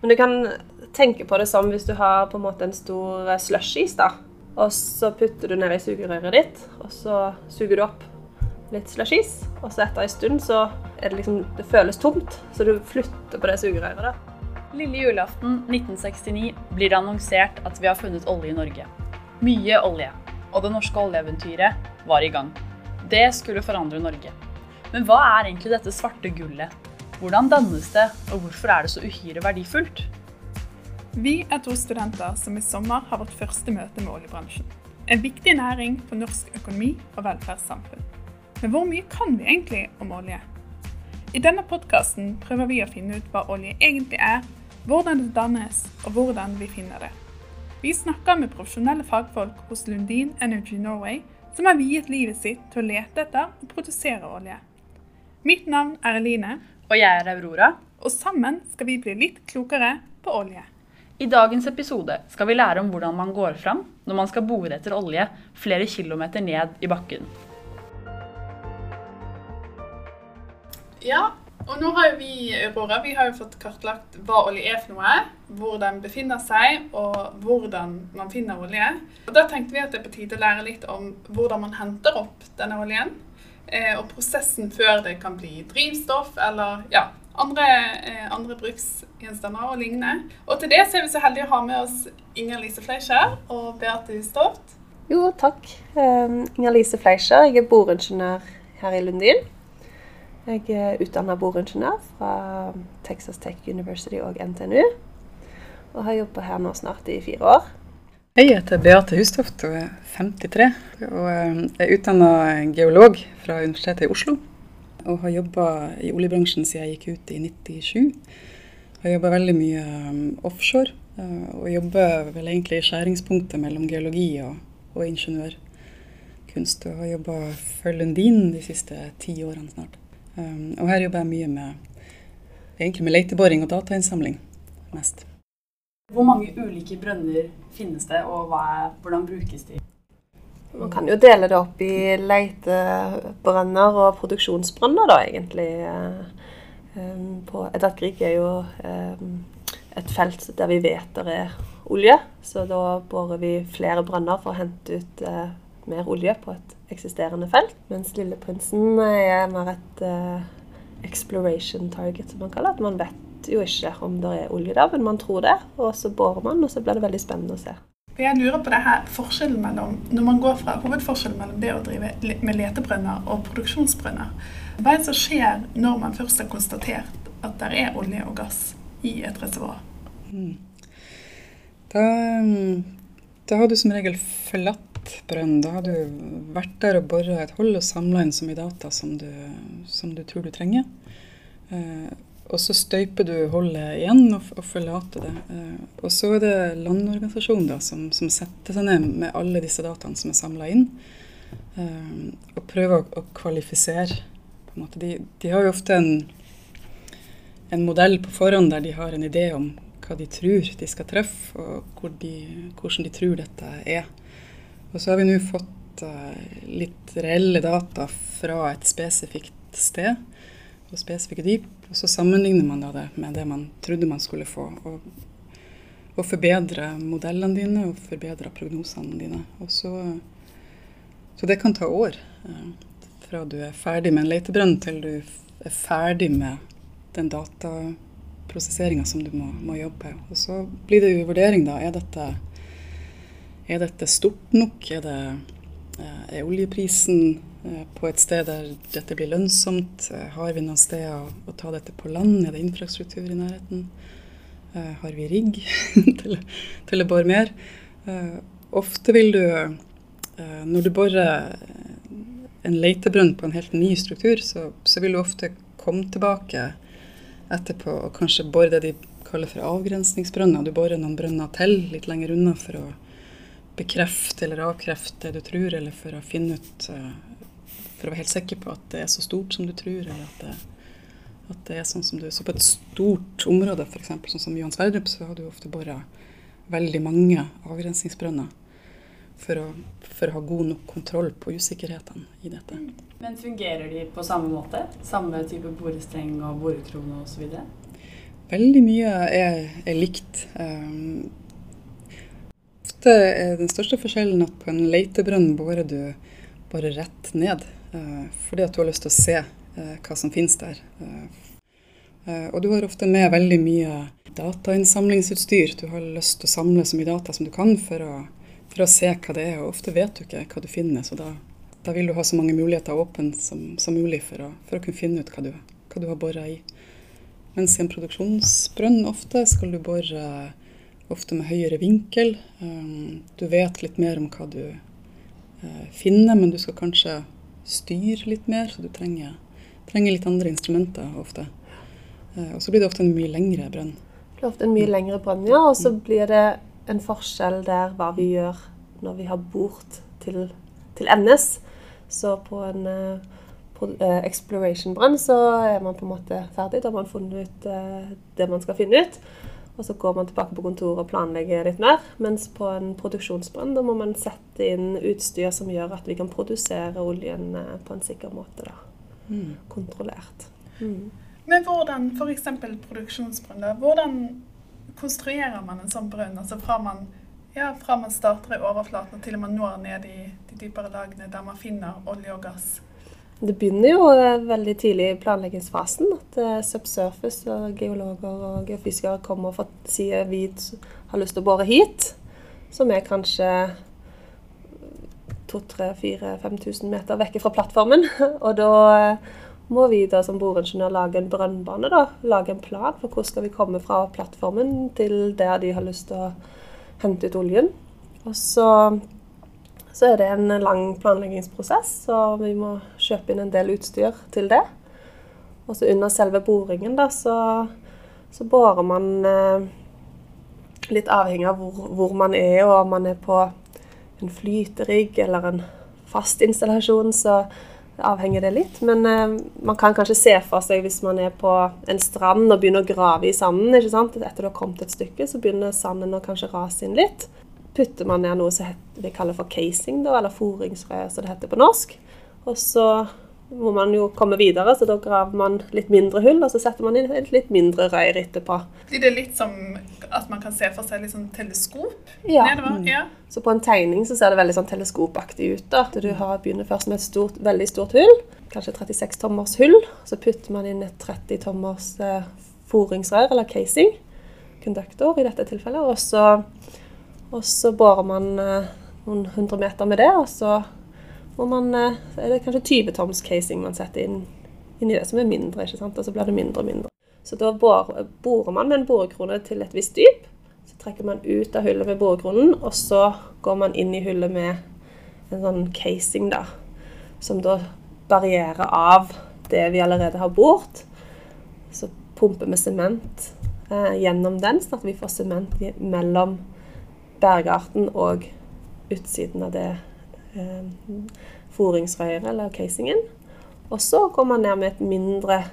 Men du kan tenke på det som hvis du har på en måte en stor slushis, da. Og så putter du ned i sugerøret ditt, og så suger du opp litt slushis. Og så etter en stund så er det liksom Det føles tomt, så du flytter på det sugerøret. da. Lille julaften 1969 blir det annonsert at vi har funnet olje i Norge. Mye olje. Og det norske oljeeventyret var i gang. Det skulle forandre Norge. Men hva er egentlig dette svarte gullet? Hvordan dannes det, og hvorfor er det så uhyre verdifullt? Vi er to studenter som i sommer har vårt første møte med oljebransjen. En viktig næring for norsk økonomi og velferdssamfunn. Men hvor mye kan vi egentlig om olje? I denne podkasten prøver vi å finne ut hva olje egentlig er, hvordan det dannes og hvordan vi finner det. Vi snakker med profesjonelle fagfolk hos Lundin Energy Norway, som har viet livet sitt til å lete etter og produsere olje. Mitt navn er Eline, Og jeg er Aurora. og sammen skal vi bli litt klokere på olje. I dagens episode skal vi lære om hvordan man går fram når man skal bore etter olje flere kilometer ned i bakken. Ja, og nå har vi, Aurora, vi har jo fått kartlagt hva olje er for noe, hvor den befinner seg, og hvordan man finner olje. Og Da tenkte vi at det er på tide å lære litt om hvordan man henter opp denne oljen, og prosessen før det kan bli drivstoff eller ja, andre, eh, andre bruksgjenstander og lignende. Og til det så er vi så heldige å ha med oss Inger Lise Fleischer og Beate Stoft. Jo, takk. Um, Inger Lise Fleischer. Jeg er boreingeniør her i Lundin. Jeg er utdanna boreingeniør fra Texas Tech University og NTNU. Og har jobba her nå snart i fire år. Jeg heter Beate Hustoft og er 53. Og eh, er utdanna geolog fra Universitetet i Oslo. Og har jobba i oljebransjen siden jeg gikk ut i 97. Har jobba veldig mye um, offshore. eh, Og jobber vel egentlig i skjæringspunktet mellom geologi og, og ingeniørkunst. Og har jobba for Lundin de siste ti årene snart. Og her jobber jeg mye med, egentlig med leteboring og datainnsamling mest. Hvor mange ulike brønner finnes det, og er, hvordan brukes de? Man kan jo dele det opp i leitebrønner og produksjonsbrønner, da, egentlig. Eh, um, På Edvard Grieg er jo um, et felt der vi vet det er olje. Så da borer vi flere brønner for å hente ut eh, mer olje på et eksisterende felt. Mens Lilleprinsen er mer et eh, exploration target, som man kaller det. At man vet jo ikke om det er olje der, men man tror det. Og så borer man, og så blir det veldig spennende å se. Jeg lurer på det her forskjellen mellom, når man går fra hovedforskjellen mellom det å drive med letebrønner og produksjonsbrønner. Hva er det som skjer når man først har konstatert at det er olje og gass i et reservoar? Da, mm, da har du som regel forlatt brønnen. Da har du vært der og bora et hull og samla inn så mye data som du, som du tror du trenger. Og så støyper du hullet igjen og, og forlater det. Eh, og så er det landorganisasjonen da, som, som setter seg ned med alle disse dataene som er samla inn, eh, og prøver å, å kvalifisere. De, de har jo ofte en, en modell på forhånd der de har en idé om hva de tror de skal treffe, og hvor de, hvordan de tror dette er. Og så har vi nå fått eh, litt reelle data fra et spesifikt sted og spesifikke dyp, og så sammenligner man det med det man trodde man skulle få. Og, og forbedre modellene dine og forbedre prognosene dine. Så, så det kan ta år. eh, fra du er ferdig med en letebrønn til du er ferdig med den dataprosesseringa som du må, må jobbe. Og så blir det jo vurdering, da. Er dette, er dette stort nok? Er, det, er oljeprisen eh, på et sted der dette blir lønnsomt? Eh, Har vi noen steder å, ta dette på land? Er det infrastruktur i nærheten? Eh, Har vi rigg til, til å bore mer? Eh, Ofte vil du, eh, når du borer en letebrønn på en helt ny struktur, så, så vil du ofte komme tilbake etterpå og kanskje bore det de kaller for avgrensningsbrønner. Du borer noen brønner til litt lenger unna for å bekrefte eller avkrefte det du tror, eller for å finne ut eh, For å være helt sikker på at det er så stort som du tror, eller at det, at det er sånn som du Så på et stort område, f.eks. sånn som Johan Sverdrup, så har du ofte bora veldig mange avgrensningsbrønner for å, for å ha god nok kontroll på usikkerhetene i dette. Men fungerer de på samme måte? Samme type borestreng og borekrone osv.? Veldig mye er, er likt. Um, ofte er den største forskjellen at på en leitebrønn borer du bare rett ned. Uh, fordi at du har lyst til å se uh, hva som finnes der. Uh, og du har ofte med veldig mye datainnsamlingsutstyr. Du har lyst til å samle så mye data som du kan for å, for å se hva det er. Og ofte vet du ikke hva du finner, så da, da vil du ha så mange muligheter åpne som, som, mulig for å, for å, kunne finne ut hva du, hva du har bora i. Mens i en produksjonsbrønn ofte skal du bore ofte med høyere vinkel. Um, du vet litt mer om hva du uh, finner, men du skal kanskje styre litt mer, så du trenger, trenger litt andre instrumenter ofte. Uh, og så blir det ofte en mye lengre brønn. Det blir ofte en mye lengre brønn, ja. Og så blir det en forskjell der hva vi gjør når vi har bort til, til NS. Så på en Eh, exploration-brann, så er man på en måte ferdig. Da har man funnet ut eh, det man skal finne ut. Og så går man tilbake på kontoret og planlegger litt mer. Mens på en produksjonsbrann da må man sette inn utstyr som gjør at vi kan produsere oljen eh, på en sikker måte. da. Mm. Kontrollert. Mm. Men hvordan, f.eks. produksjonsbrønn, hvordan konstruerer man en sånn brønn? Altså fra man, ja, fra man starter i overflaten og til man når ned i de dypere lagene der man finner olje og gass? Det begynner jo eh, veldig tidlig i planleggingsfasen. At uh, subsurface og geologer og geofysikere kommer og sier vi har lyst til å bore hit. Som er kanskje 2000-5000 meter vekk fra plattformen. Og da uh, må vi da som boreingeniør lage en brønnbane. da, Lage en plan for hvor skal vi komme fra plattformen til der de har lyst til å hente ut oljen. Og så så er det en lang planleggingsprosess, så vi må kjøpe inn en del utstyr til det. Og så under selve boringen, da, så, så borer man eh, litt avhengig av hvor, hvor, man er, og om man er på en flyterigg eller en fast installasjon, så avhenger det litt. Men eh, man kan kanskje se for seg hvis man er på en strand og begynner å grave i sanden. ikke sant? Etter du har kommet et stykke, så begynner sanden å kanskje rase inn litt putter man ned noe som vi kaller for casing, da, eller foringsrør, som det heter på norsk. Og så må man jo komme videre, så da graver man litt mindre hull, og så setter man inn et litt mindre røyr etterpå. Blir det litt som at man kan se for seg litt sånn teleskop ja. nedover? Mm. Ja. Så på en tegning så ser det veldig sånn teleskopaktig ut. da. Du har, begynner først med et stort, veldig stort hull, kanskje 36 tommers hull. Så putter man inn et 30 tommers eh, foringsrør, eller casing, konduktor i dette tilfellet. og så og så borer man eh, noen hundre meter med det, og så må man, eh, er det kanskje 20 toms casing man setter inn, inn, i det, som er mindre. ikke sant? Og så blir det mindre og mindre. Så da borer, man med en borekrone til et visst dyp. Så trekker man ut av hullet med borekronen, og så går man inn i hullet med en sånn casing, da. Som da barrierer av det vi allerede har bort. Så pumper vi sement eh, gjennom den, sånn at vi får sement mellom bergarten og utsiden av det eh, foringsrøret eller casingen. Og så går man ned med mindre,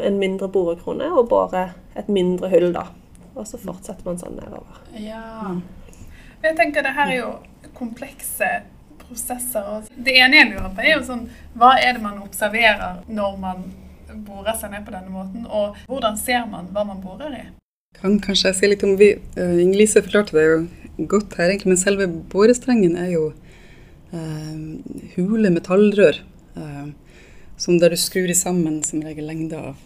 en mindre borekrone og borer et mindre hull, da. Og så fortsetter man sånn nedover. Ja. Jeg tenker det her er jo komplekse prosesser. Det ene jeg lurer på, er jo sånn Hva er det man observerer når man borer seg ned på denne måten, og hvordan ser man hva man borer i? Kan kanskje jeg si litt om vi, uh, Inger-Lise forklarte det jo godt her, egentlig, men selve borestrengen er jo eh, hule metallrør. Eh, som der du skrur sammen som regel lengde av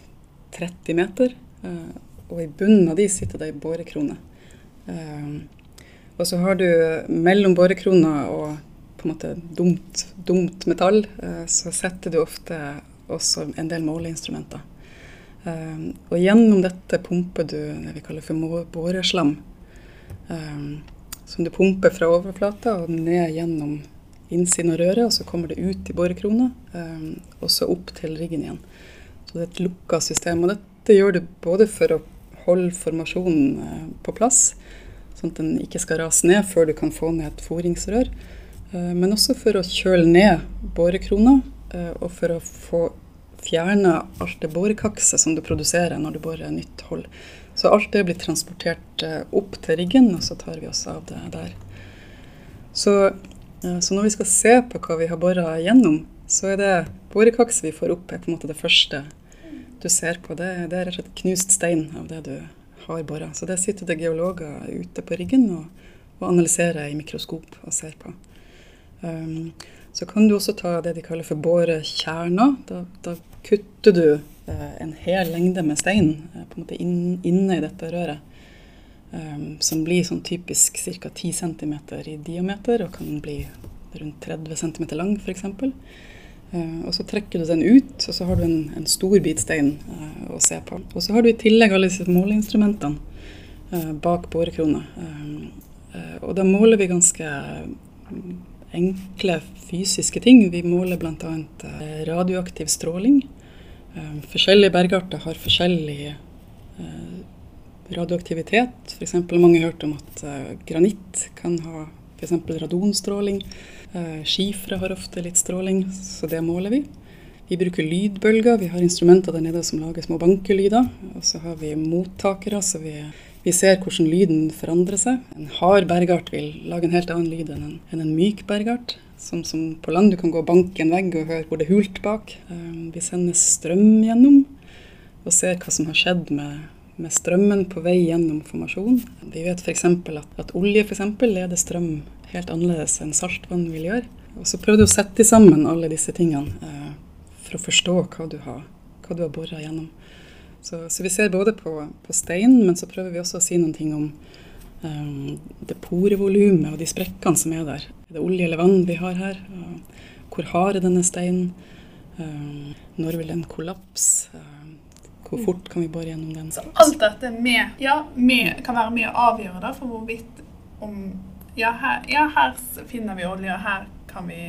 30 meter. Eh, og i bunnen av de sitter det ei borekrone. og så har du mellom borekrona og på en måte dumt, dumt metall, så setter du ofte også en del måleinstrumenter. Um, og gjennom dette pumper du det vi kaller for boreslam. Um, som du pumper fra overflata og ned gjennom innsiden av røret, og så kommer det ut i borekrona, um, og så opp til riggen igjen. Så det er et lukka system. Og dette gjør du både for å holde formasjonen uh, på plass, sånn at den ikke skal rase ned før du kan få ned et foringsrør, uh, men også for å kjøle ned borekrona, uh, og for å få fjerna alt det borekakset som du produserer når du borer nytt hold. Så alt det blir transportert eh, opp til riggen, og så tar vi oss av det der. Så, så når vi skal se på hva vi har bora gjennom, så er det borekakset vi får opp, er på en måte det første du ser på, det, det er rett og slett knust stein av det du har bora. Så det sitter det geologer ute på riggen og, og analyserer i mikroskop og ser på. Um, så kan du også ta det de kaller for borekjerner. Da, da kutter du eh, en hel lengde med stein eh, på en måte inn, inne i dette røret. Um, som blir sånn typisk ca. 10 cm i diameter og kan bli rundt 30 cm lang f.eks. Uh, og så trekker du den ut, og så har du en, en stor bit stein å se på. Og så har du i tillegg alle disse måleinstrumentene bak borekrona. og da måler vi ganske enkle fysiske ting. Vi måler bl.a. radioaktiv stråling. Forskjellige bergarter har forskjellig radioaktivitet. F.eks. mange har hørt om at uh, granitt kan ha f.eks. radonstråling. Skifre har ofte litt stråling, så det måler vi. Vi bruker lydbølger. Vi har instrumenter der nede som lager små bankelyder. Og så har vi mottakere, så vi, vi ser hvordan lyden forandrer seg. En hard bergart vil lage en helt annen lyd enn en, enn en myk bergart. Som, som, på land du kan gå og banke en vegg og høre hvor det er hult bak. Um, vi sender strøm gjennom og ser hva som har skjedd med med strømmen på vei gjennom formasjon. Vi vet f.eks. At, at olje for eksempel, leder strøm helt annerledes enn saltvann vil gjøre. Og så prøver du å sette sammen alle disse tingene eh, for å forstå hva du har, hva har bora gjennom. Så, så, vi ser både på, på, steinen, men så prøver vi også å si noen ting om det porevolumet og de sprekkene som er der. Er det olje eller vann vi har her? Hvor hard er denne steinen? Uh, når vil den kollapse? Uh, hvor fort kan vi bore gjennom den? Så alt dette med, ja, med, kan være med å avgjøre da, for hvorvidt om ja her, ja, her finner vi olje, og her kan vi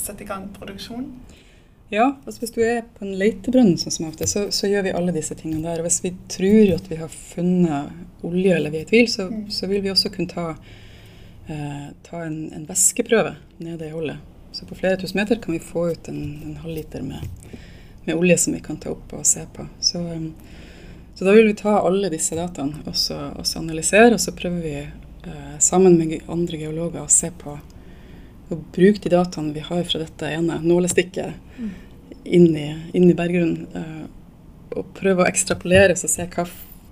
sette i gang produksjon. Ja, altså hvis du er på en leitebrønn, sånn som ofte, så, så, gjør vi alle disse tingene der. Og hvis vi tror at vi har funnet olje, eller vi er i tvil, så, mm. så vil vi også kunne ta, eh, ta en, en, væskeprøve nede i hullet. Så på flere tusen meter kan vi få ut en, en halvliter med med olje som vi kan ta opp og se på. Så, um, så da vil vi ta alle disse dataene og så analysere, og så prøver vi eh, sammen med andre geologer å se på og bruke de dataene vi har fra dette ene nålestikket mm. inn, i, inn i berggrunnen. Eh, og prøve å ekstrapolere og se hva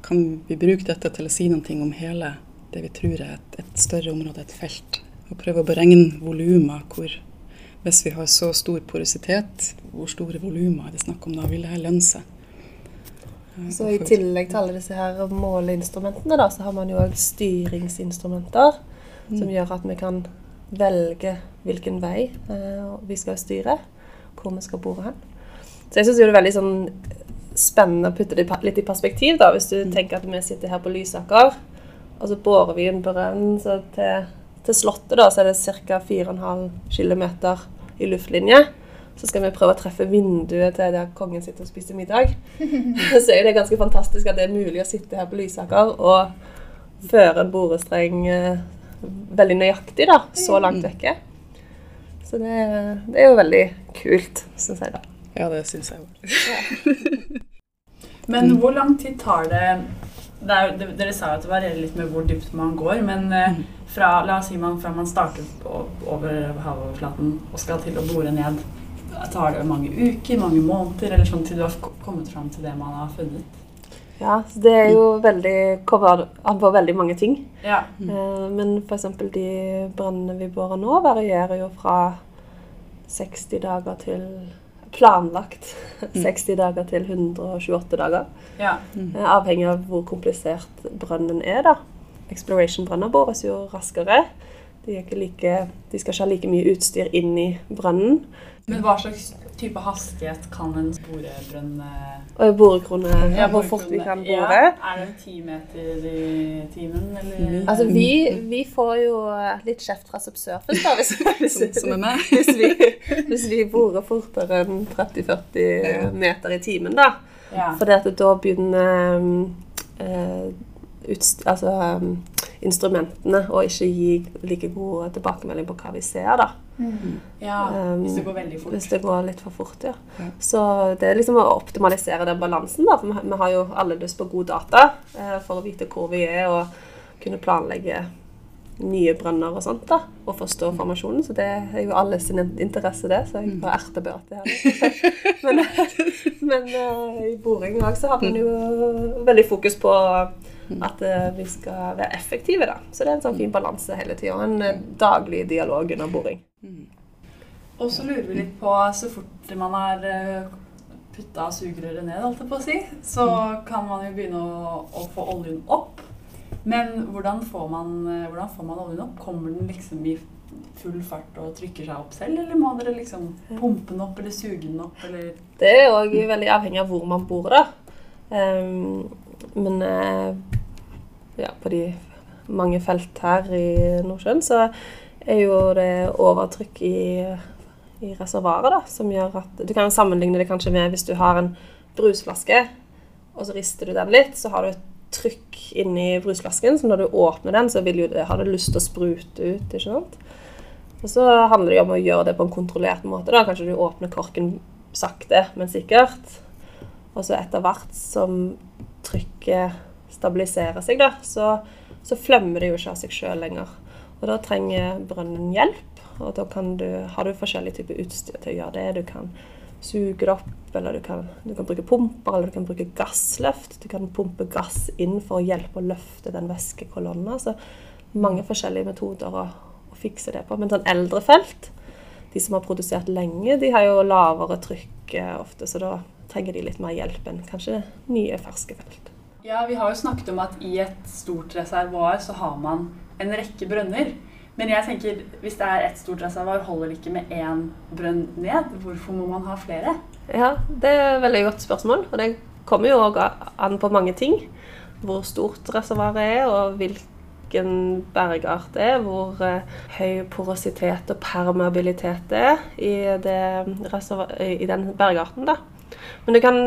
kan vi bruke dette til å si noe om hele det vi tror er et, et større område, et felt. Og prøve å beregne volumer hvis vi har så stor porøsitet, hvor store volumer er det snakk om da? Vil det her lønne seg? Så I tillegg til alle disse her måleinstrumentene, da, så har man jo òg styringsinstrumenter mm. som gjør at vi kan velge hvilken vei eh, vi skal styre, hvor vi skal bore hen. Så jeg syns det er veldig sånn spennende å putte det litt i perspektiv. da, Hvis du mm. tenker at vi sitter her på Lysaker, og så borer vi en brønn til, til Slottet, da, så er det ca. 4,5 km i luftlinje. Så skal vi prøve å treffe vinduet til der kongen sitter og spiser middag. Så er det ganske fantastisk at det er mulig å sitte her på Lysaker og føre en borestreng eh, veldig nøyaktig, da, så langt vekke. Så det, det er jo veldig kult, syns jeg, da. Ja, det syns jeg òg. Men hvor lang tid tar det, det er, det, Dere sa jo at det varierer litt med hvor dypt man går, men eh, mm fra, la oss si man, fra man starter over havoverflaten og skal til å bore ned, tar det mange uker, mange måneder, eller sånn til du har kommet fram til det man har funnet? Ja, det er jo veldig covered an på veldig mange ting. Ja. Mm. Men f.eks. de brannene vi borer nå, varierer jo fra 60 dager til planlagt 60 mm. dager til 128 dager. Ja. Mm. Avhengig av hvor komplisert brønnen er, da. Exploration-brønner bores jo raskere. De, like, de, skal ikke ha like mye utstyr inn i brønnen. Men hva slags type hastighet kan en borebrønn Og borekrone, ja, hvor fort vi kan bore. Ja, er det ti meter i timen, eller? Mm. Altså, vi, vi, får jo litt kjeft fra subsurface, da, hvis, hvis, som hvis, vi, hvis vi borer fortere enn 30-40 meter i timen, da. Ja. For da begynner øh, utst altså, um, instrumentene, og ikke gi like god tilbakemelding på hva vi ser. da. Mm. Ja, um, Hvis det går veldig fort. Hvis det går litt for fort, ja. ja. Så det er liksom å optimalisere den balansen. da, for Vi, har jo alle lyst på god data eh, for å vite hvor vi er, og kunne planlegge nye brønner og sånt, da, og forstå formasjonen. Så det er jo alle sin interesse, det. Så jeg bare erter Beate her. Men, men uh, i boring òg så har man jo veldig fokus på at uh, vi skal være effektive, da. Så det er en sånn fin balanse hele tida. En uh, daglig dialog under boring. Og så lurer vi litt på, så fort man har putta sugerøret ned, holdt jeg på å si, så kan man jo begynne å, å få oljen opp. Men hvordan får, man, hvordan får man oljen opp? Kommer den liksom i full fart og trykker seg opp selv, eller må dere liksom pumpe den opp eller suge den opp, eller Det er òg veldig avhengig av hvor man bor, da. Um, men ja, på de mange felt her i Nordsjøen så er jo det overtrykk i, i reservoaret da, som gjør at Du kan sammenligne det kanskje med hvis du har en brusflaske, og så rister du den litt, så har du et trykk inni brusflasken, så når du åpner den, så vil jo det, har det lyst til å sprute ut. ikke sant? Og så handler det om å gjøre det på en kontrollert måte. da. Kanskje du åpner korken sakte, men sikkert. Og så etter hvert som trykket stabiliserer seg, da, så, så flemmer det jo ikke av seg sjøl lenger. Og da trenger brønnen hjelp, og da du, har du forskjellige typer utstyr til å gjøre det. Du kan suge det opp, eller du kan, du kan, bruke pumper, eller du kan bruke gassløft. Du kan pumpe gass inn for å hjelpe å løfte den væskekolonna. Så mange forskjellige metoder å, å fikse det på. Men sånn eldre felt, de som har produsert lenge, de har jo lavere trykk eh, ofte, så da trenger de litt mer hjelp enn kanskje nye, ferske felt. Ja, vi har jo snakket om at i et stort reservoar så har man en rekke brønner. Men jeg tenker, hvis det er ett stort reservoar, holder det ikke med én brønn ned? Hvorfor må man ha flere? Ja, Det er et veldig godt spørsmål. Og det kommer jo òg an på mange ting. Hvor stort reservoaret er, og hvilken bergart det er. Hvor uh, høy porositet og permeabilitet det er i, det i den bergarten. da. Men du kan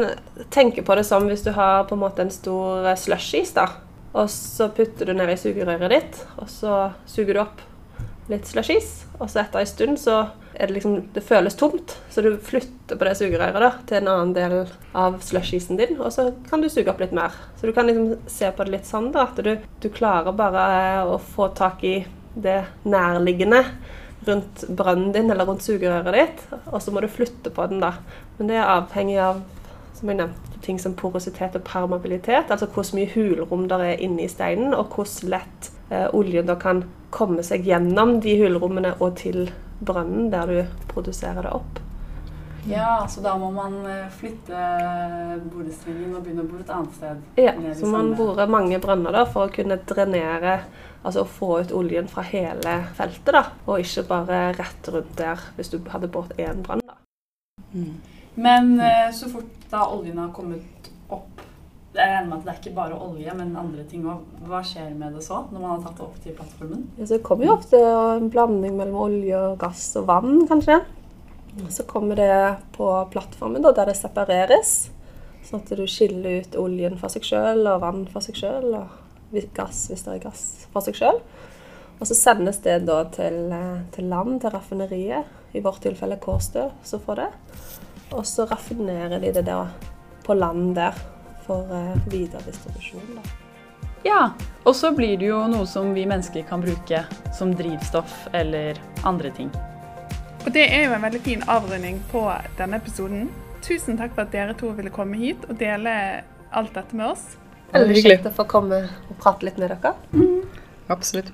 tenke på det som hvis du har på en måte en stor slushis. da. Og så putter du ned i sugerøret ditt, og så suger du opp litt slushies. Og så etter en stund så er det liksom Det føles tomt, så du flytter på det sugerøret da, til en annen del av slushiesen din, og så kan du suge opp litt mer. Så du kan liksom se på det litt sånn da, at du, du klarer bare å få tak i det nærliggende rundt brønnen din eller rundt sugerøret ditt, og så må du flytte på den, da. Men det er avhengig av som jeg nevnte, ting som porositet og permabilitet. altså hvor mye hulrom der er inni steinen, og hvor lett eh, oljen da kan komme seg gjennom de hulrommene og til brønnen der du produserer det opp. Ja, så da må man eh, flytte borestrengen og begynne å bore et annet sted? Ja, så man borer mange brønner da, for å kunne drenere, altså å få ut oljen fra hele feltet. da, Og ikke bare rett rundt der, hvis du hadde båret én brann. da. Mm. Men eh, så fort da oljen har kommet opp jeg regner med at det er ikke bare olje, men andre ting òg. Hva skjer med det så, når man har tatt det opp til plattformen? Ja, så det kommer jo ofte en blanding mellom olje, gass og vann, kanskje. Så kommer det på plattformen da, der det separeres. Sånn at du skiller ut oljen for seg sjøl og vann for seg sjøl. Og gass hvis det er gass for seg sjøl. Og så sendes det da til, til land, til raffineriet. I vårt tilfelle Kårstø, som får det. Og så raffinerer de det da på land der for uh, videre distribusjon. Da. Ja, og så blir det jo noe som vi mennesker kan bruke som drivstoff eller andre ting. Og det er jo en veldig fin avrunding på denne episoden. Tusen takk for at dere to ville komme hit og dele alt dette med oss. Veldig kjekt å få komme og prate litt med dere. Mm. Absolutt.